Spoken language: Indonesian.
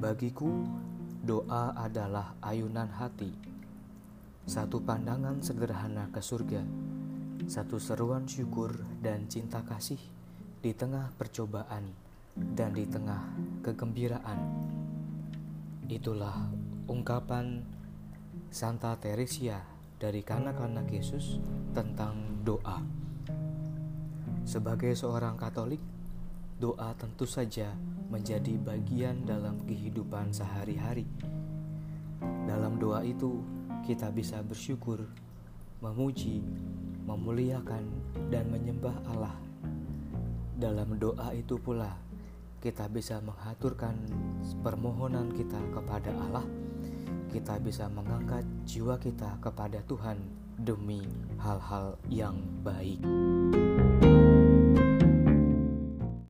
Bagiku, doa adalah ayunan hati, satu pandangan sederhana ke surga, satu seruan syukur dan cinta kasih di tengah percobaan dan di tengah kegembiraan. Itulah ungkapan Santa Teresia dari kanak-kanak Yesus tentang doa. Sebagai seorang Katolik, doa tentu saja menjadi bagian dalam kehidupan sehari-hari. Dalam doa itu, kita bisa bersyukur, memuji, memuliakan, dan menyembah Allah. Dalam doa itu pula, kita bisa menghaturkan permohonan kita kepada Allah. Kita bisa mengangkat jiwa kita kepada Tuhan demi hal-hal yang baik.